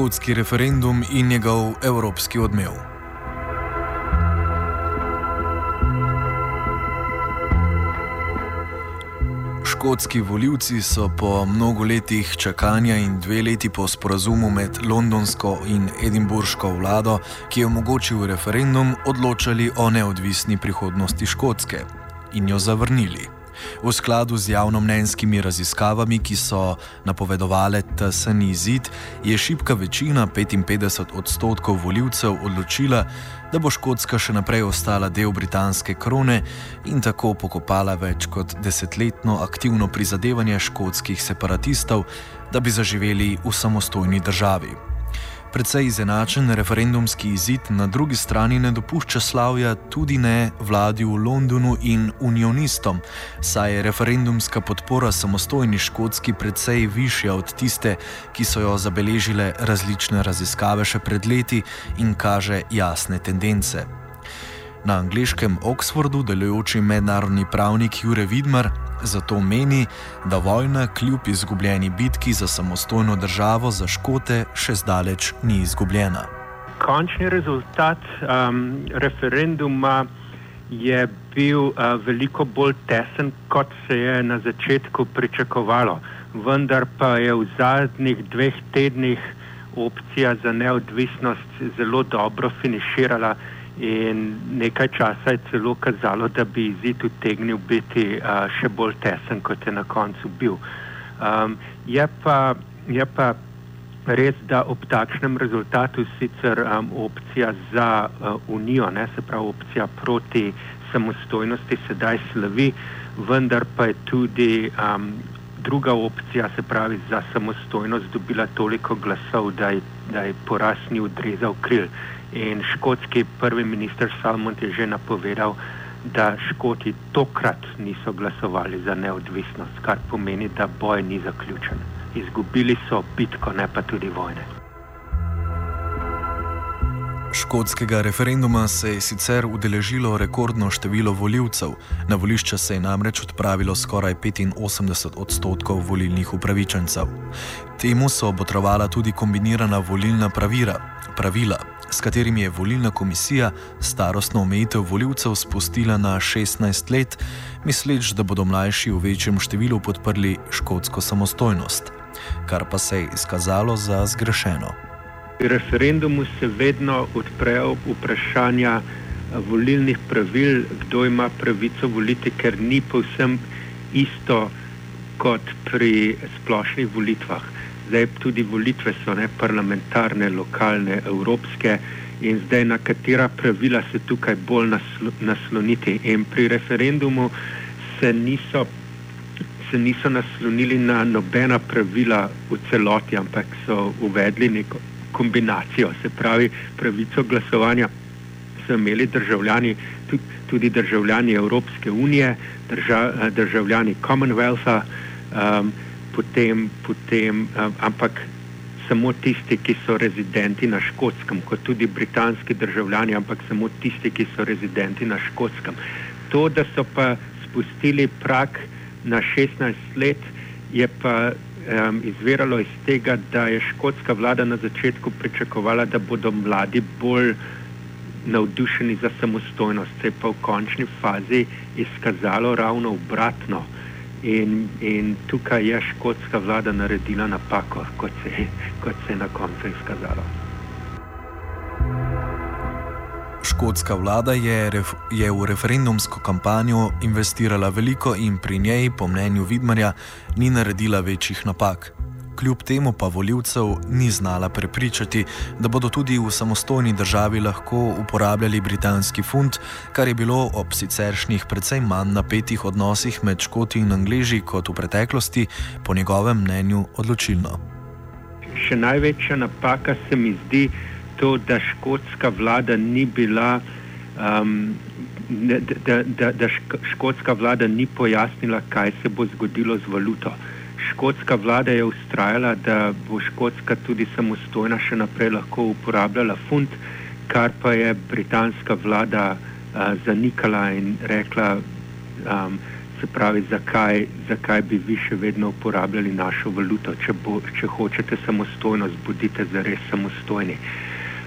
Škotski referendum in njegov evropski odmev. Škotski voljivci so po mnogo letih čakanja in dve leti po sporazumu med londonsko in edinburško vlado, ki je omogočil referendum, odločali o neodvisni prihodnosti Škotske in jo zavrnili. V skladu z javnomnenjskimi raziskavami, ki so napovedovale tesen izid, je šibka večina, 55 odstotkov voljivcev, odločila, da bo Škotska še naprej ostala del britanske krone in tako pokopala več kot desetletno aktivno prizadevanje škotskih separatistov, da bi zaživeli v samostojni državi. Predvsej izenačen referendumski izid na drugi strani ne dopušča slavja tudi ne vladi v Londonu in unionistom, saj je referendumska podpora samostojni škotski predvsej višja od tiste, ki so jo zabeležile različne raziskave še pred leti in kaže jasne tendence. Na angliškem Oxfordu delujoči mednarodni pravnik Jure Vidmar zato meni, da vojna kljub izgubljeni bitki za samostojno državo za Škote še zdaleč ni izgubljena. Končni rezultat um, referenduma je bil uh, veliko bolj tesen, kot se je na začetku pričakovalo. Vendar pa je v zadnjih dveh tednih opcija za neodvisnost zelo dobro finiširala in nekaj časa je celo kazalo, da bi izid utegnil biti uh, še bolj tesen, kot je na koncu bil. Um, je, pa, je pa res, da ob takšnem rezultatu sicer um, opcija za uh, unijo, ne se pravi opcija proti samostojnosti, sedaj slavi, vendar pa je tudi um, druga opcija, se pravi za samostojnost, dobila toliko glasov, da je, da je poraz ni odrezal kril. In škotski prvi minister Salmond je že napovedal, da Škoti tokrat niso glasovali za neodvisnost, kar pomeni, da boj ni zaključen. Izgubili so bitko, ne pa tudi vojne. Škotskega referenduma se je sicer udeležilo rekordno število voljivcev, na volišče se je namreč odpravilo skoraj 85 odstotkov volilnih upravičencev. Temu so obotrovala tudi kombinirana volilna pravira, pravila, s katerimi je volilna komisija starostno omejitev voljivcev spustila na 16 let, misleč, da bodo mlajši v večjem številu podprli škotsko samostojnost, kar pa se je izkazalo za zgrešeno. Pri referendumu se vedno odprejo vprašanja volilnih pravil, kdo ima pravico voliti, ker ni povsem isto kot pri splošnih volitvah zdaj tudi volitve so ne parlamentarne, lokalne, evropske in zdaj na katera pravila se tukaj bolj naslo, nasloniti. In pri referendumu se niso, se niso naslonili na nobena pravila v celoti, ampak so uvedli neko kombinacijo, se pravi pravico glasovanja so imeli državljani, tudi državljani Evropske unije, držav, državljani Commonwealtha. Um, potem, potem um, ampak samo tisti, ki so rezidenti na škotskem, kot tudi britanski državljani, ampak samo tisti, ki so rezidenti na škotskem. To, da so pa spustili prak na 16 let, je pa um, izviralo iz tega, da je škotska vlada na začetku pričakovala, da bodo mladi bolj navdušeni za samostojnost, se je pa v končni fazi izkazalo ravno obratno. In, in tukaj je škotska vlada naredila napako, kot se, kot se je na koncu izkazalo. Škotska vlada je, ref, je v referendumsko kampanjo investirala veliko in pri njej, po mnenju Vidmarja, ni naredila večjih napak kljub temu pa voljivcev ni znala prepričati, da bodo tudi v samostojni državi lahko uporabljali britanski funt, kar je bilo ob siceršnjih precej manj napetih odnosih med Škoti in Angleži kot v preteklosti, po njegovem mnenju, odločilno. Še največja napaka se mi zdi to, da škotska vlada ni bila. Um, Da, da, da škotska vlada ni pojasnila, kaj se bo zgodilo z valuto škotska vlada je ustrajala, da bo škotska tudi samostojna še naprej lahko uporabljala funt, kar pa je britanska vlada uh, zanikala in rekla, um, se pravi, zakaj, zakaj bi vi še vedno uporabljali našo valuto, če, bo, če hočete samostojnost, bodite zares samostojni.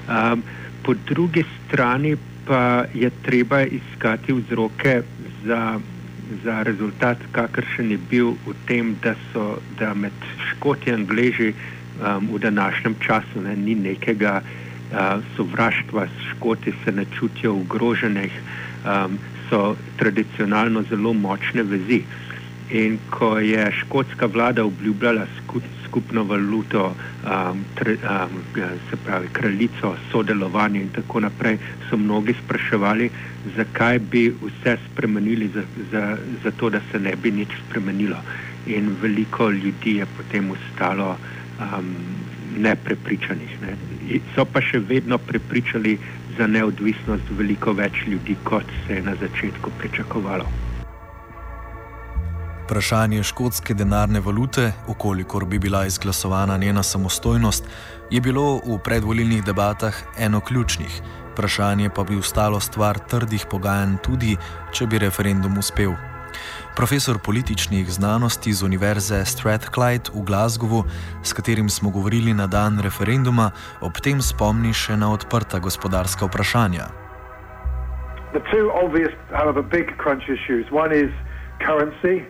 Um, po drugi strani pa je treba iskati vzroke za za rezultat, kakršen je bil v tem, da so da med Škoti in Angleži um, v današnjem času ne, ni nekega uh, sovraštva, Škoti se ne čutijo ogroženih, um, so tradicionalno zelo močne vezi. In ko je škotska vlada obljubljala skupno valuto, um, tre, um, se pravi kraljico, sodelovanje in tako naprej, so mnogi spraševali, zakaj bi vse spremenili, za, za, za to, da se ne bi nič spremenilo. In veliko ljudi je potem ostalo um, neprepričanih. Ne. So pa še vedno prepričali za neodvisnost veliko več ljudi, kot se je na začetku pričakovalo. Vprašanje škotske denarne valute, okolikor bi bila izglasovana njena samostojnost, je bilo v predvolilnih debatah eno ključnih. Vprašanje pa bi ostalo stvar trdih pogajanj, tudi če bi referendum uspel. Profesor političnih znanosti z Univerze Strathclyde v Glasgowu, s katerim smo govorili na dan referenduma, ob tem spomni še na odprta gospodarska vprašanja. The two obvious, however, big crunch issues. One is currency,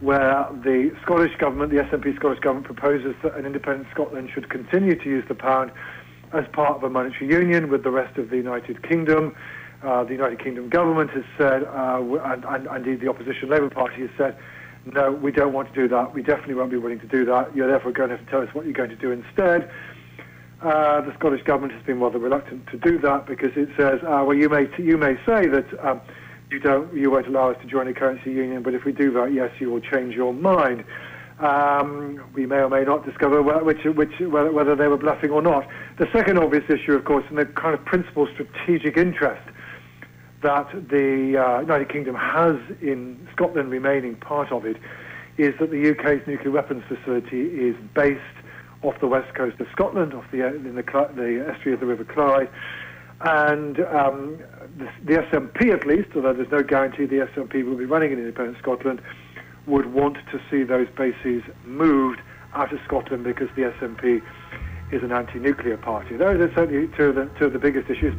where the Scottish government, the SNP Scottish government, proposes that an independent Scotland should continue to use the pound as part of a monetary union with the rest of the United Kingdom. Uh, the United Kingdom government has said, uh, and, and, indeed the opposition Labour Party has said, no, we don't want to do that. We definitely won't be willing to do that. You're therefore going to have to tell us what you're going to do instead. Uh, the Scottish government has been rather reluctant to do that because it says, uh, well, you may you may say that um, you don't you won't allow us to join a currency union, but if we do that, yes, you will change your mind. Um, we may or may not discover which, which, whether, whether they were bluffing or not. The second obvious issue, of course, and the kind of principal strategic interest that the uh, United Kingdom has in Scotland remaining part of it, is that the UK's nuclear weapons facility is based off the west coast of Scotland, off the in the, the estuary of the River Clyde, and um, the, the SNP at least, although there's no guarantee the SNP will be running in independent Scotland would want to see those bases moved out of Scotland because the SNP is an anti-nuclear party. Those are certainly two of the, two of the biggest issues.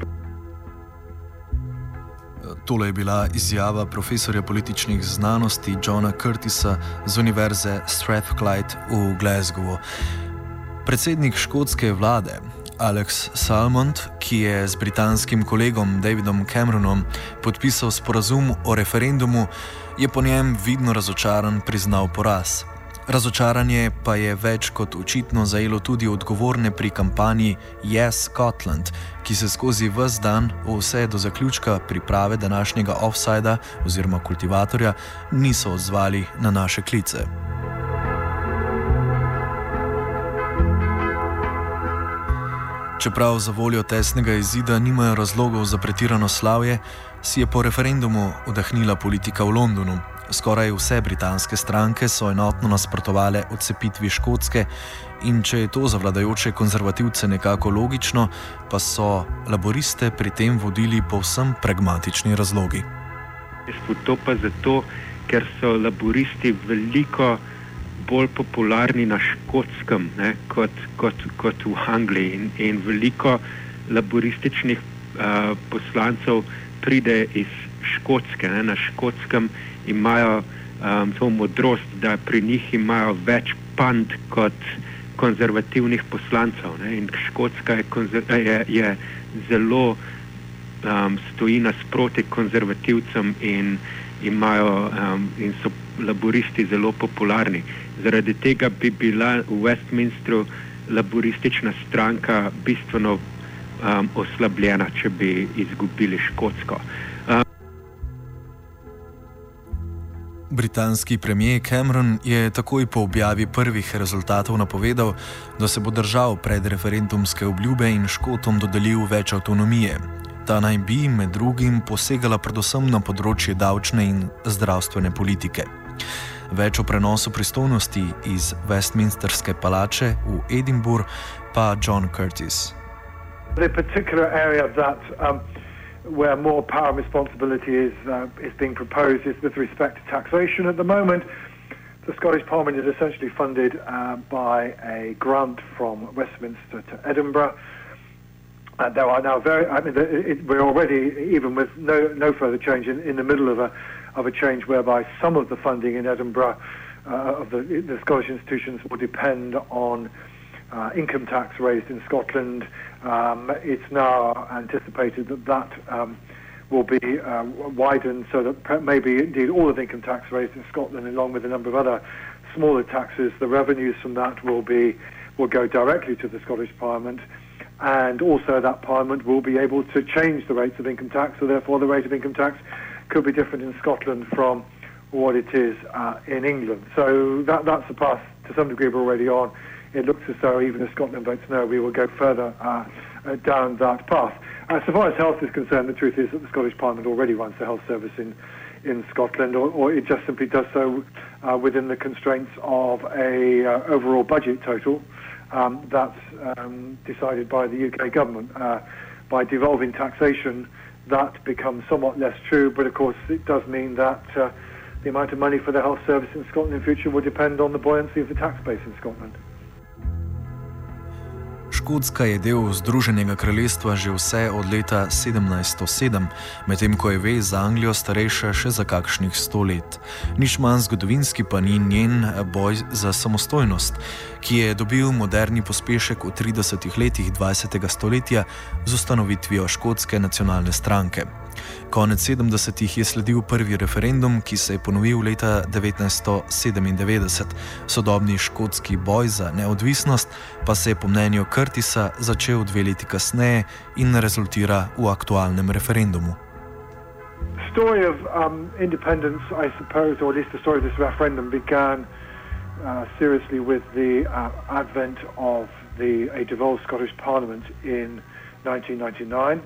Tole je bila izjava profesorja političnih znanosti Johna Curtisa z Univerze Strathclyde v Glasgowu. Predsednik škotske vlade Alex Salmond, ki je z britanskim kolegom Davidom Cameronom podpisal sporazum o referendumu, je po njem vidno razočaran priznal poraz. Razočaranje pa je več kot očitno zajelo tudi odgovorne pri kampanji Yes Scotland, ki se skozi vse dan, vse do zaključka priprave današnjega offsajda oziroma kultivatorja, niso odzvali na naše klice. Čeprav za voljo tesnega izida nimajo razlogov za pretirano slavje, si je po referendumu vdahnila politika v Londonu. Skoraj vse britanske stranke so enotno nasprotovale odcepitvi Škotske in če je to za vladajoče konzervativce nekako logično, pa so laboriste pri tem vodili povsem pragmatični razlogi. To pa zato, ker so laboristi veliko bolj popularni na škotskem kot, kot, kot v Angliji in, in veliko laborističnih uh, poslancev pride iz Škotske. Ne? Na Škotskem imajo um, to modrost, da pri njih imajo več pand kot konzervativnih poslancev. Ne? In Škotska je, je, je zelo um, stoji nasproti konzervativcem in, imajo, um, in so laboristi zelo popularni. Zaradi tega bi bila v Westminstru laboristična stranka bistveno um, oslabljena, če bi izgubili Škotsko. Um, Britanski premijer Cameron je takoj po objavi prvih rezultatov napovedal, da se bo držal pred referendumske obljube in Škotom dodelil več avtonomije. Ta naj bi med drugim posegala predvsem na področje davčne in zdravstvene politike. Več o prenosu pristojnosti iz Westminsterske palače v Edinburgh pa John Curtis. The particular area that um, where more power and responsibility is, uh, is being proposed is with respect to taxation. At the moment, the Scottish Parliament is essentially funded uh, by a grant from Westminster to Edinburgh. Uh, there are now very, I mean, it, it, we're already, even with no, no further change, in, in the middle of a, of a change whereby some of the funding in Edinburgh uh, of the, the Scottish institutions will depend on uh, income tax raised in Scotland. Um, it's now anticipated that that um, will be uh, widened so that maybe indeed all of the income tax raised in Scotland, along with a number of other smaller taxes, the revenues from that will be will go directly to the Scottish Parliament. And also, that Parliament will be able to change the rates of income tax, so therefore, the rate of income tax could be different in Scotland from what it is uh, in England. So, that, that's a path to some degree we're already on it looks as though even if Scotland votes no, we will go further uh, uh, down that path. Uh, so far as health is concerned, the truth is that the Scottish Parliament already runs the health service in, in Scotland, or, or it just simply does so uh, within the constraints of a uh, overall budget total um, that's um, decided by the UK government. By devolving taxation, that becomes somewhat less true, but of course it does mean that uh, the amount of money for the health service in Scotland in future will depend on the buoyancy of the tax base in Scotland. Škotska je del Združenega kraljestva že vse od leta 1707, medtem ko je vez za Anglijo starejša še za kakšnih sto let. Nič manj zgodovinski pa ni njen boj za samostojnost, ki je dobil moderni pospešek v 30 letih 20. stoletja z ustanovitvijo Škotske nacionalne stranke. Konec 70-ih je sledil prvi referendum, ki se je ponovil leta 1997. Sodobni škotski boj za neodvisnost pa se je po mnenju Curtisa začel dve leti kasneje in rezultira v aktualnem referendumu. Story of um, independence, I suppose, or at least the story of this referendum began uh, seriously with the uh, advent of the a devolved Scottish Parliament in 1999.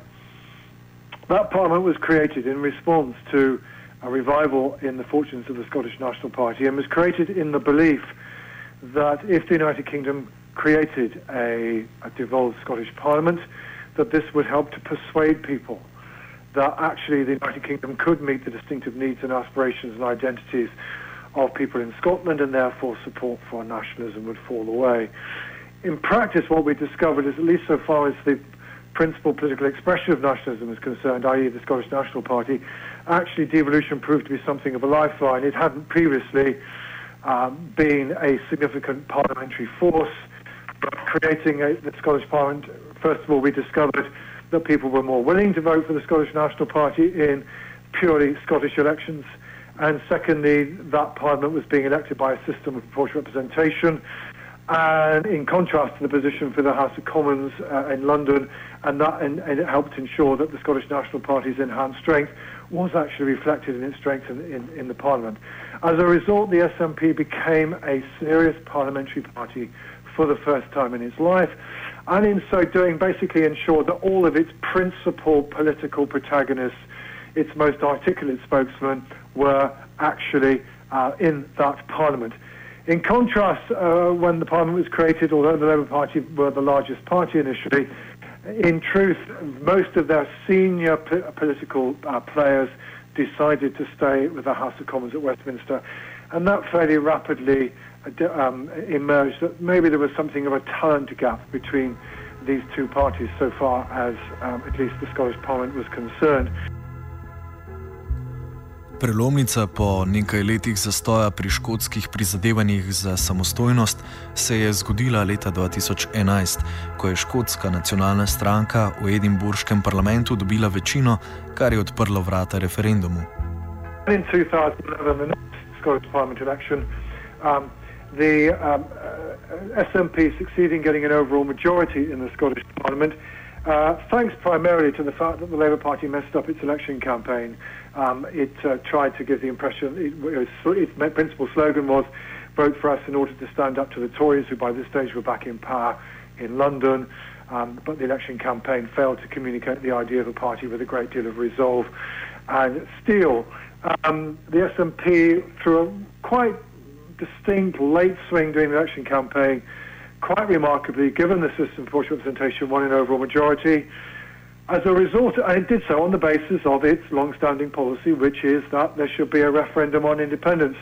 That parliament was created in response to a revival in the fortunes of the Scottish National Party and was created in the belief that if the United Kingdom created a, a devolved Scottish Parliament, that this would help to persuade people that actually the United Kingdom could meet the distinctive needs and aspirations and identities of people in Scotland and therefore support for nationalism would fall away. In practice, what we discovered is, at least so far as the principal political expression of nationalism is concerned, i.e., the Scottish National Party, actually devolution proved to be something of a lifeline. It hadn't previously um, been a significant parliamentary force, but creating a, the Scottish Parliament, first of all, we discovered that people were more willing to vote for the Scottish National Party in purely Scottish elections. And secondly, that Parliament was being elected by a system of proportional representation. And in contrast to the position for the House of Commons uh, in London, and that and, and, it helped ensure that the Scottish National Party's enhanced strength was actually reflected in its strength in, in, in the Parliament. As a result, the SNP became a serious parliamentary party for the first time in its life, and in so doing, basically ensured that all of its principal political protagonists, its most articulate spokesmen, were actually uh, in that Parliament. In contrast, uh, when the Parliament was created, although the Labour Party were the largest party initially, in truth, most of their senior p- political uh, players decided to stay with the House of Commons at Westminster. And that fairly rapidly uh, um, emerged that maybe there was something of a talent gap between these two parties so far as um, at least the Scottish Parliament was concerned. Prelomnica po nekaj letih zastoja pri škotskih prizadevanjih za samostojnost se je zgodila leta 2011, ko je škotska nacionalna stranka v Edinburškem parlamentu dobila večino, kar je odprlo vrata referendumu. In 2011, the next Scottish Parliament election, um, the um, uh, SNP succeeded in getting an overall majority in the Scottish Parliament, uh, thanks primarily to the fact that the Labour Party messed up its election campaign. Um, it uh, tried to give the impression, it, its principal slogan was vote for us in order to stand up to the Tories, who by this stage were back in power in London. Um, but the election campaign failed to communicate the idea of a party with a great deal of resolve. And still, um, the SNP, through a quite distinct late swing during the election campaign, quite remarkably, given the system of proportional representation, won an overall majority. As a result, it did so on the basis of its long-standing policy, which is that there should be a referendum on independence.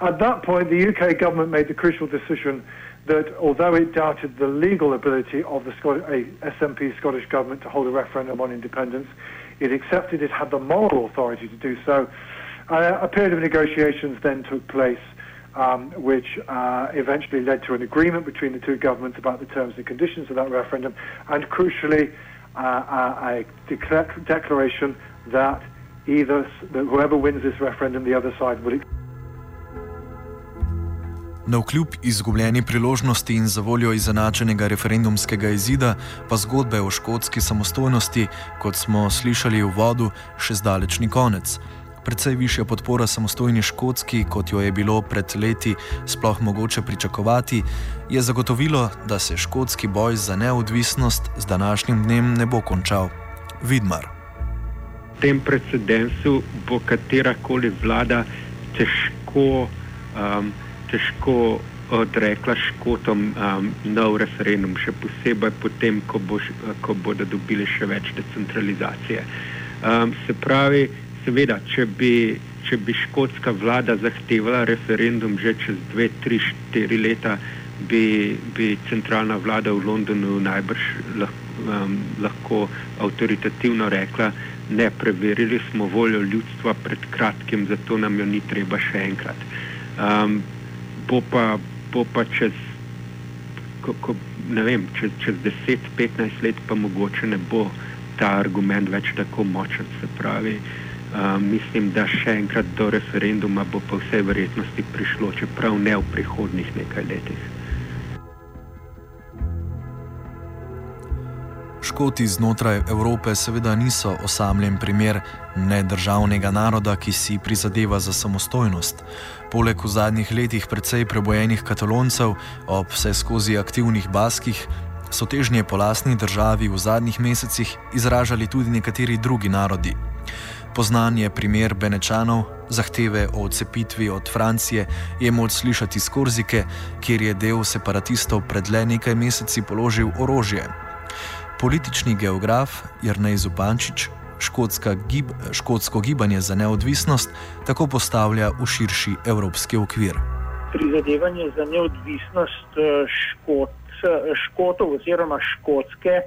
At that point, the UK government made the crucial decision that although it doubted the legal ability of the Scot- SNP Scottish government to hold a referendum on independence, it accepted it had the moral authority to do so. Uh, a period of negotiations then took place um, which uh, eventually led to an agreement between the two governments about the terms and conditions of that referendum, and crucially, uh, a, decla- declaration that either that whoever wins this referendum, the other side will. Na vkljub izgubljeni priložnosti in za voljo izenačenega referendumskega izida, pa zgodbe o škotski samostojnosti, kot smo slišali v vodu, še zdaleč ni konec precej višja podpora samostojni Škotski, kot jo je bilo pred leti sploh mogoče pričakovati, je zagotovilo, da se škotski boj za neodvisnost z današnjim dnem ne bo končal. Vidmar. V tem precedensu bo katerakoli vlada težko, um, težko odrekla škotom um, nov referendum, še posebej potem, ko, bo, ko bodo dobili še več decentralizacije. Um, se pravi, seveda, če bi, če bi škotska vlada zahtevala referendum že čez dve, tri, štiri leta, bi, bi centralna vlada v Londonu najbrž um, lahko avtoritativno rekla, ne, preverili smo voljo ljudstva pred kratkim, zato nam jo ni treba še enkrat. Um, bo, pa, bo pa čez, ko, ko, ne vem, čez, čez 10-15 let pa mogoče ne bo ta argument več tako močen, se pravi. Uh, mislim, da še enkrat do referenduma bo po vsej verjetnosti prišlo, čeprav ne v prihodnih nekaj letih. Škoti znotraj Evrope seveda niso osamljen primer nedržavnega naroda, ki si prizadeva za samostojnost. Poleg v zadnjih letih precej prebojenih kataloncev ob vse skozi aktivnih baskih so težnje po lastni državi v zadnjih mesecih izražali tudi nekateri drugi narodi. Poznan je primer Benečanov, zahteve o odcepitvi od Francije je moč slišati z Korzike, kjer je del separatistov pred le nekaj meseci položil orožje. Politični geograf Jrnej Zupančič gib, škotsko gibanje za neodvisnost tako postavlja v širši evropski okvir. Prizadevanje za neodvisnost eh, škot, škotov oziroma škotske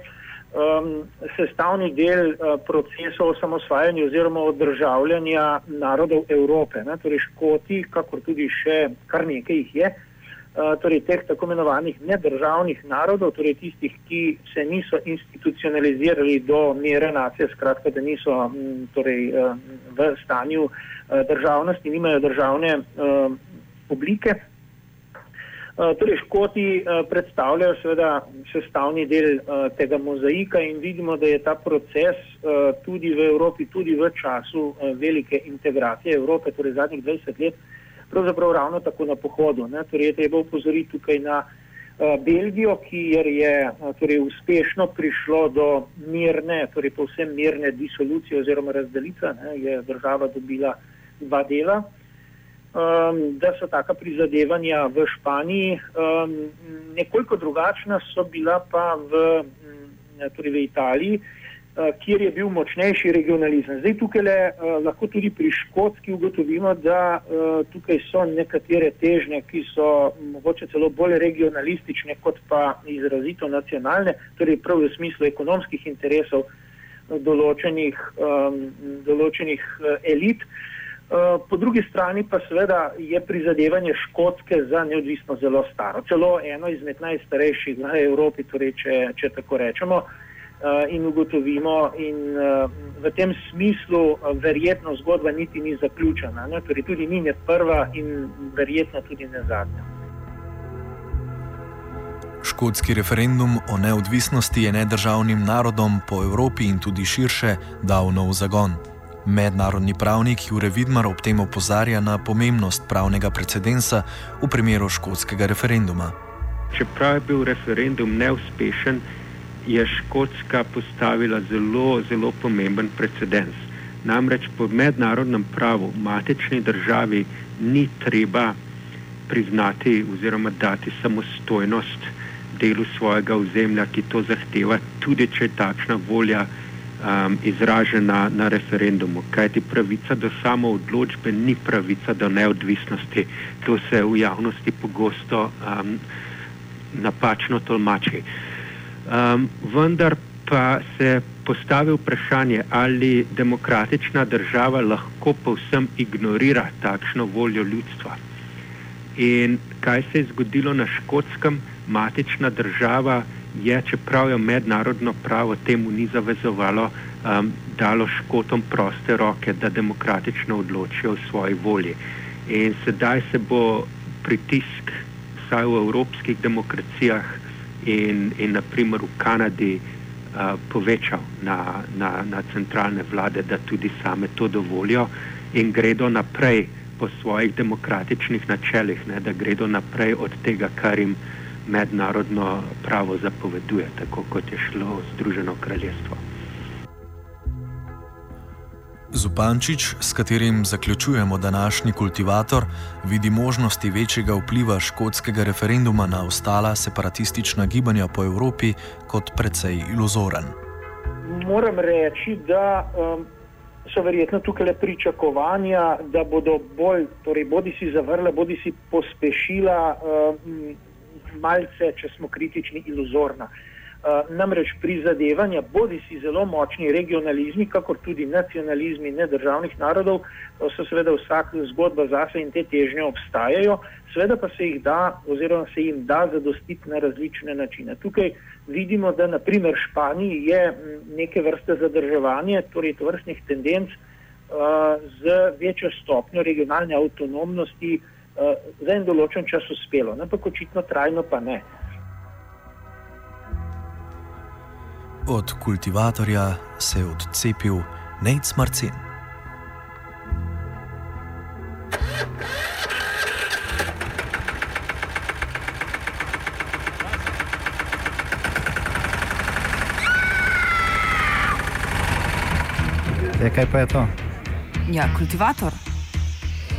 um, sestavni del uh, procesov osamosvajanja oziroma održavljanja narodov Evrope. Ne? Torej, Škoti, kakor tudi še kar nekaj jih je, uh, torej teh tako imenovanih nedržavnih narodov, torej tistih, ki se niso institucionalizirali do mere nacije, skratka, da niso m, torej, uh, v stanju uh, državnosti, nimajo državne uh, oblike. Eh, torej, Škoti uh, predstavljajo seveda sestavni del uh, tega mozaika in vidimo, da je ta proces tudi v Evropi, tudi v času velike integracije Evrope, torej zadnjih 20 let, pravzaprav ravno tako na pohodu. Ne? Torej, je treba upozoriti tukaj na Belgijo, kjer je torej, uspešno prišlo do mirne, torej povsem mirne disolucije oziroma razdelitve, ne? je država dobila dva dela um, da so taka prizadevanja v Španiji. Um, nekoliko drugačna so bila pa v, torej v Italiji, kjer je bil močnejši regionalizem. Zdaj tukaj le, lahko tudi pri Škotski ugotovimo, da tukaj so nekatere težnje, ki so mogoče celo bolj regionalistične kot pa izrazito nacionalne, torej prav v smislu ekonomskih interesov določenih, določenih elit. Po drugi strani pa seveda je prizadevanje Škotske za neodvisno zelo staro, celo eno izmed najstarejših v Evropi, torej če, če tako rečemo, in ugotovimo. In v tem smislu verjetno zgodba niti ni zaključena, ne? torej tudi ni ne prva in verjetno tudi ne zadnja. Škotski referendum o neodvisnosti je nedržavnim narodom po Evropi in tudi širše dal nov zagon. Mednarodni pravnik Jure Vidmar ob tem opozarja na pomembnost pravnega precedensa v primeru škotskega referenduma. Čeprav je bil referendum neuspešen, je Škotska postavila zelo, zelo pomemben precedens. Namreč po mednarodnem pravu matični državi ni treba priznati oziroma dati samostojnost delu svojega ozemlja, ki to zahteva, tudi če je takšna volja um, izražena na referendumu. Kajti pravica do samoodločbe ni pravica do neodvisnosti. To se v javnosti pogosto um, napačno tolmači. Um, vendar pa se postavi vprašanje, ali demokratična država lahko povsem ignorira takšno voljo ljudstva. In kaj se je zgodilo na škotskem? Matična država je, čeprav je mednarodno pravo temu ni zavezovalo, um, dalo škotom proste roke, da demokratično odločijo o svoji volji. In sedaj se bo pritisk, vsaj v evropskih demokracijah in, in naprimer v Kanadi, uh, povečal na, na, na centralne vlade, da tudi same to dovolijo in gredo naprej po svojih demokratičnih načelih, ne, da gredo naprej od tega, kar jim mednarodno pravo zapoveduje, tako kot je šlo Združeno kraljestvo. Zupančič, s katerim zaključujemo današnji kultivator, vidi možnosti večjega vpliva škotskega referenduma na ostala separatistična gibanja po Evropi kot precej iluzoren. Moram reči, da um, so verjetno tukaj le pričakovanja, da bodo bolj, torej bodi si zavrla, bodi si pospešila. Um, malce, če smo kritični, iluzorna. Uh, namreč prizadevanja, bodi si zelo močni regionalizmi, kakor tudi nacionalizmi nedržavnih narodov, so seveda vsak zgodba zase in te težnje obstajajo, seveda pa se jih da oziroma se jim da zadostiti na različne načine. Tukaj vidimo, da naprimer Španiji je neke vrste zadrževanje, torej tovrstnih tendenc uh, z večjo stopnjo regionalne avtonomnosti, uh, za en določen čas uspelo, ampak očitno trajno pa ne. Od kultivatorja se je odcepil Nec Marcin. E, kaj pa je to? Ja, kultivator